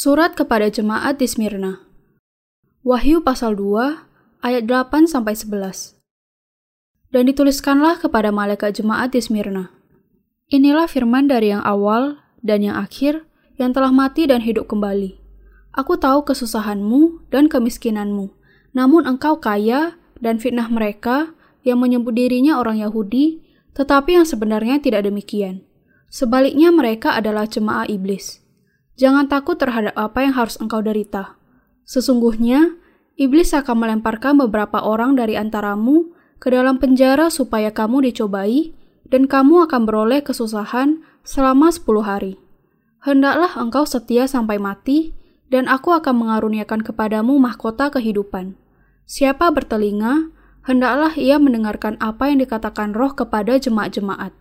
Surat kepada jemaat di Smyrna. Wahyu pasal 2 ayat 8 sampai 11. Dan dituliskanlah kepada malaikat jemaat di Smyrna. Inilah firman dari yang awal dan yang akhir yang telah mati dan hidup kembali. Aku tahu kesusahanmu dan kemiskinanmu, namun engkau kaya dan fitnah mereka yang menyebut dirinya orang Yahudi, tetapi yang sebenarnya tidak demikian. Sebaliknya mereka adalah jemaah iblis. Jangan takut terhadap apa yang harus engkau derita. Sesungguhnya, iblis akan melemparkan beberapa orang dari antaramu ke dalam penjara supaya kamu dicobai, dan kamu akan beroleh kesusahan selama sepuluh hari. Hendaklah engkau setia sampai mati, dan aku akan mengaruniakan kepadamu mahkota kehidupan. Siapa bertelinga, hendaklah ia mendengarkan apa yang dikatakan roh kepada jemaat-jemaat.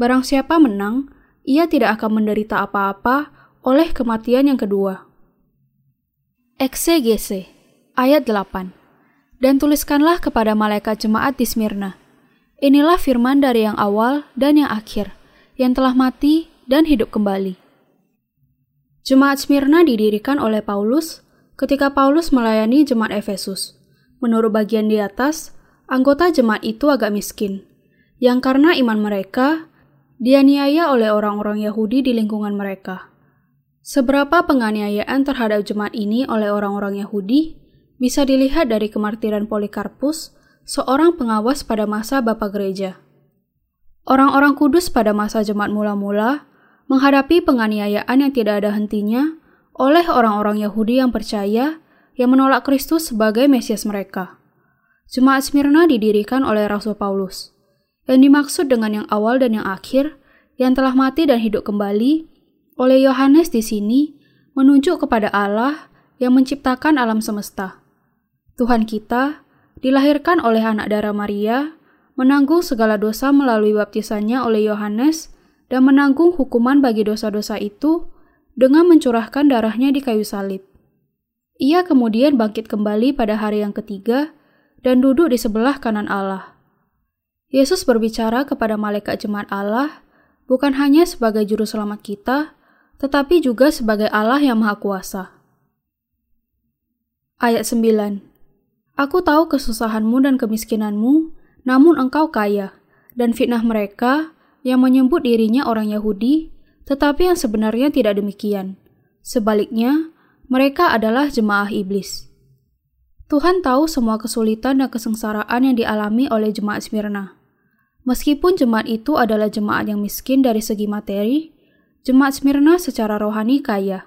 Barang siapa menang, ia tidak akan menderita apa-apa, oleh kematian yang kedua. Eksegese ayat 8 Dan tuliskanlah kepada malaikat jemaat di Smyrna. Inilah firman dari yang awal dan yang akhir, yang telah mati dan hidup kembali. Jemaat Smyrna didirikan oleh Paulus ketika Paulus melayani jemaat Efesus. Menurut bagian di atas, anggota jemaat itu agak miskin, yang karena iman mereka dianiaya oleh orang-orang Yahudi di lingkungan mereka. Seberapa penganiayaan terhadap jemaat ini oleh orang-orang Yahudi bisa dilihat dari kemartiran Polikarpus, seorang pengawas pada masa Bapak Gereja. Orang-orang kudus pada masa jemaat mula-mula menghadapi penganiayaan yang tidak ada hentinya oleh orang-orang Yahudi yang percaya yang menolak Kristus sebagai Mesias mereka. Jemaat Smyrna didirikan oleh Rasul Paulus. Yang dimaksud dengan yang awal dan yang akhir, yang telah mati dan hidup kembali, oleh Yohanes di sini menunjuk kepada Allah yang menciptakan alam semesta. Tuhan kita dilahirkan oleh anak darah Maria, menanggung segala dosa melalui baptisannya oleh Yohanes, dan menanggung hukuman bagi dosa-dosa itu dengan mencurahkan darahnya di kayu salib. Ia kemudian bangkit kembali pada hari yang ketiga dan duduk di sebelah kanan Allah. Yesus berbicara kepada malaikat jemaat Allah bukan hanya sebagai juru selamat kita, tetapi juga sebagai Allah yang Maha Kuasa. Ayat 9 Aku tahu kesusahanmu dan kemiskinanmu, namun engkau kaya, dan fitnah mereka yang menyebut dirinya orang Yahudi, tetapi yang sebenarnya tidak demikian. Sebaliknya, mereka adalah jemaah iblis. Tuhan tahu semua kesulitan dan kesengsaraan yang dialami oleh jemaat Smyrna. Meskipun jemaat itu adalah jemaat yang miskin dari segi materi, Jemaat Smyrna secara rohani kaya.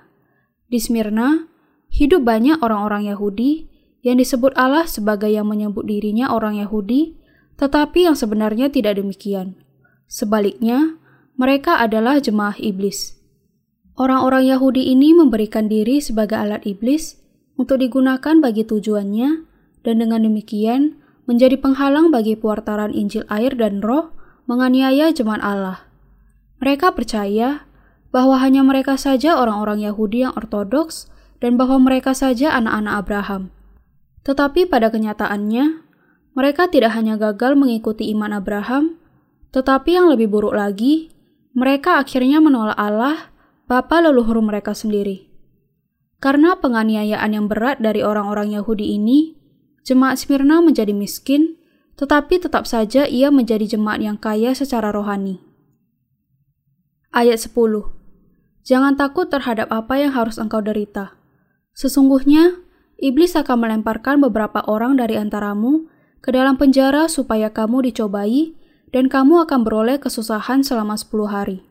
Di Smyrna, hidup banyak orang-orang Yahudi yang disebut Allah sebagai yang menyebut dirinya orang Yahudi, tetapi yang sebenarnya tidak demikian. Sebaliknya, mereka adalah jemaah iblis. Orang-orang Yahudi ini memberikan diri sebagai alat iblis untuk digunakan bagi tujuannya, dan dengan demikian menjadi penghalang bagi pewartaran Injil air dan roh menganiaya jemaat Allah. Mereka percaya bahwa hanya mereka saja orang-orang Yahudi yang ortodoks dan bahwa mereka saja anak-anak Abraham. Tetapi pada kenyataannya, mereka tidak hanya gagal mengikuti iman Abraham, tetapi yang lebih buruk lagi, mereka akhirnya menolak Allah, Bapa leluhur mereka sendiri. Karena penganiayaan yang berat dari orang-orang Yahudi ini, jemaat Smyrna menjadi miskin, tetapi tetap saja ia menjadi jemaat yang kaya secara rohani. Ayat 10 Jangan takut terhadap apa yang harus engkau derita. Sesungguhnya, iblis akan melemparkan beberapa orang dari antaramu ke dalam penjara supaya kamu dicobai dan kamu akan beroleh kesusahan selama sepuluh hari.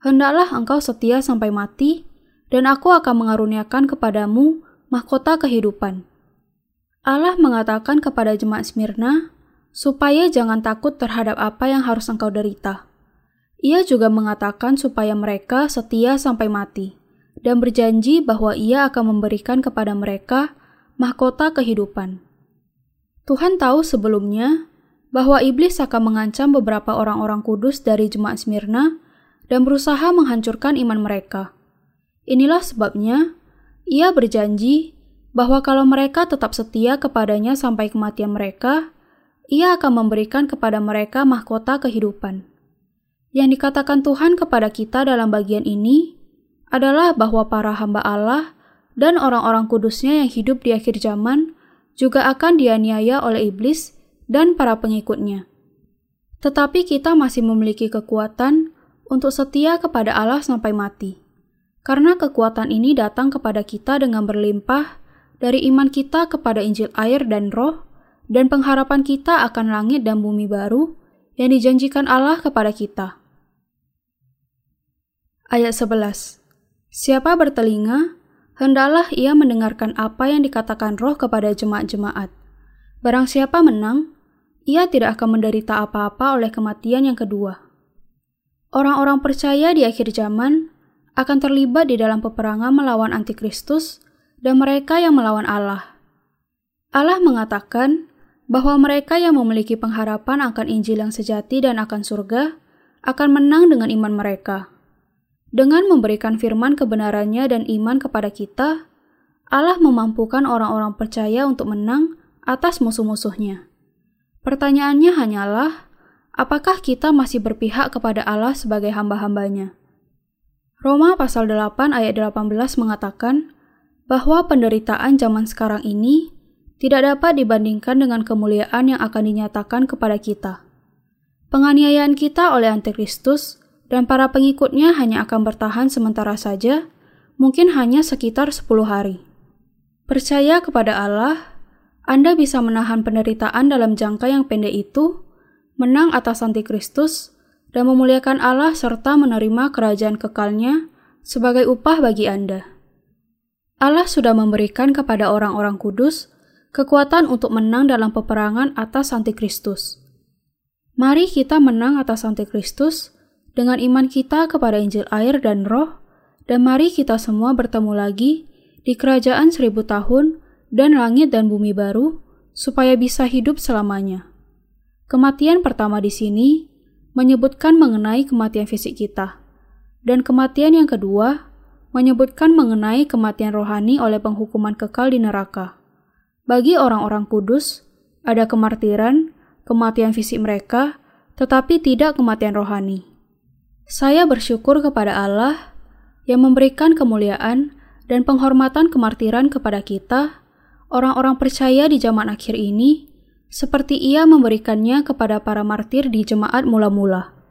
Hendaklah engkau setia sampai mati, dan aku akan mengaruniakan kepadamu mahkota kehidupan. Allah mengatakan kepada jemaat Smyrna, supaya jangan takut terhadap apa yang harus engkau derita. Ia juga mengatakan supaya mereka setia sampai mati, dan berjanji bahwa ia akan memberikan kepada mereka mahkota kehidupan. Tuhan tahu sebelumnya bahwa iblis akan mengancam beberapa orang-orang kudus dari jemaat Smyrna dan berusaha menghancurkan iman mereka. Inilah sebabnya ia berjanji bahwa kalau mereka tetap setia kepadanya sampai kematian mereka, ia akan memberikan kepada mereka mahkota kehidupan. Yang dikatakan Tuhan kepada kita dalam bagian ini adalah bahwa para hamba Allah dan orang-orang kudusnya yang hidup di akhir zaman juga akan dianiaya oleh iblis dan para pengikutnya. Tetapi kita masih memiliki kekuatan untuk setia kepada Allah sampai mati. Karena kekuatan ini datang kepada kita dengan berlimpah dari iman kita kepada Injil air dan roh, dan pengharapan kita akan langit dan bumi baru yang dijanjikan Allah kepada kita. Ayat 11 Siapa bertelinga, hendaklah ia mendengarkan apa yang dikatakan roh kepada jemaat-jemaat. Barang siapa menang, ia tidak akan menderita apa-apa oleh kematian yang kedua. Orang-orang percaya di akhir zaman akan terlibat di dalam peperangan melawan antikristus dan mereka yang melawan Allah. Allah mengatakan bahwa mereka yang memiliki pengharapan akan Injil yang sejati dan akan surga akan menang dengan iman mereka. Dengan memberikan firman kebenarannya dan iman kepada kita, Allah memampukan orang-orang percaya untuk menang atas musuh-musuhnya. Pertanyaannya hanyalah, apakah kita masih berpihak kepada Allah sebagai hamba-hambanya? Roma pasal 8 ayat 18 mengatakan bahwa penderitaan zaman sekarang ini tidak dapat dibandingkan dengan kemuliaan yang akan dinyatakan kepada kita. Penganiayaan kita oleh Antikristus dan para pengikutnya hanya akan bertahan sementara saja, mungkin hanya sekitar 10 hari. Percaya kepada Allah, Anda bisa menahan penderitaan dalam jangka yang pendek itu, menang atas antikristus, dan memuliakan Allah serta menerima kerajaan kekalnya sebagai upah bagi Anda. Allah sudah memberikan kepada orang-orang kudus kekuatan untuk menang dalam peperangan atas antikristus. Mari kita menang atas antikristus dengan iman kita kepada Injil air dan roh, dan mari kita semua bertemu lagi di kerajaan seribu tahun dan langit dan bumi baru, supaya bisa hidup selamanya. Kematian pertama di sini menyebutkan mengenai kematian fisik kita, dan kematian yang kedua menyebutkan mengenai kematian rohani oleh penghukuman kekal di neraka. Bagi orang-orang kudus, ada kemartiran, kematian fisik mereka, tetapi tidak kematian rohani. Saya bersyukur kepada Allah yang memberikan kemuliaan dan penghormatan kemartiran kepada kita, orang-orang percaya di zaman akhir ini, seperti ia memberikannya kepada para martir di jemaat mula-mula.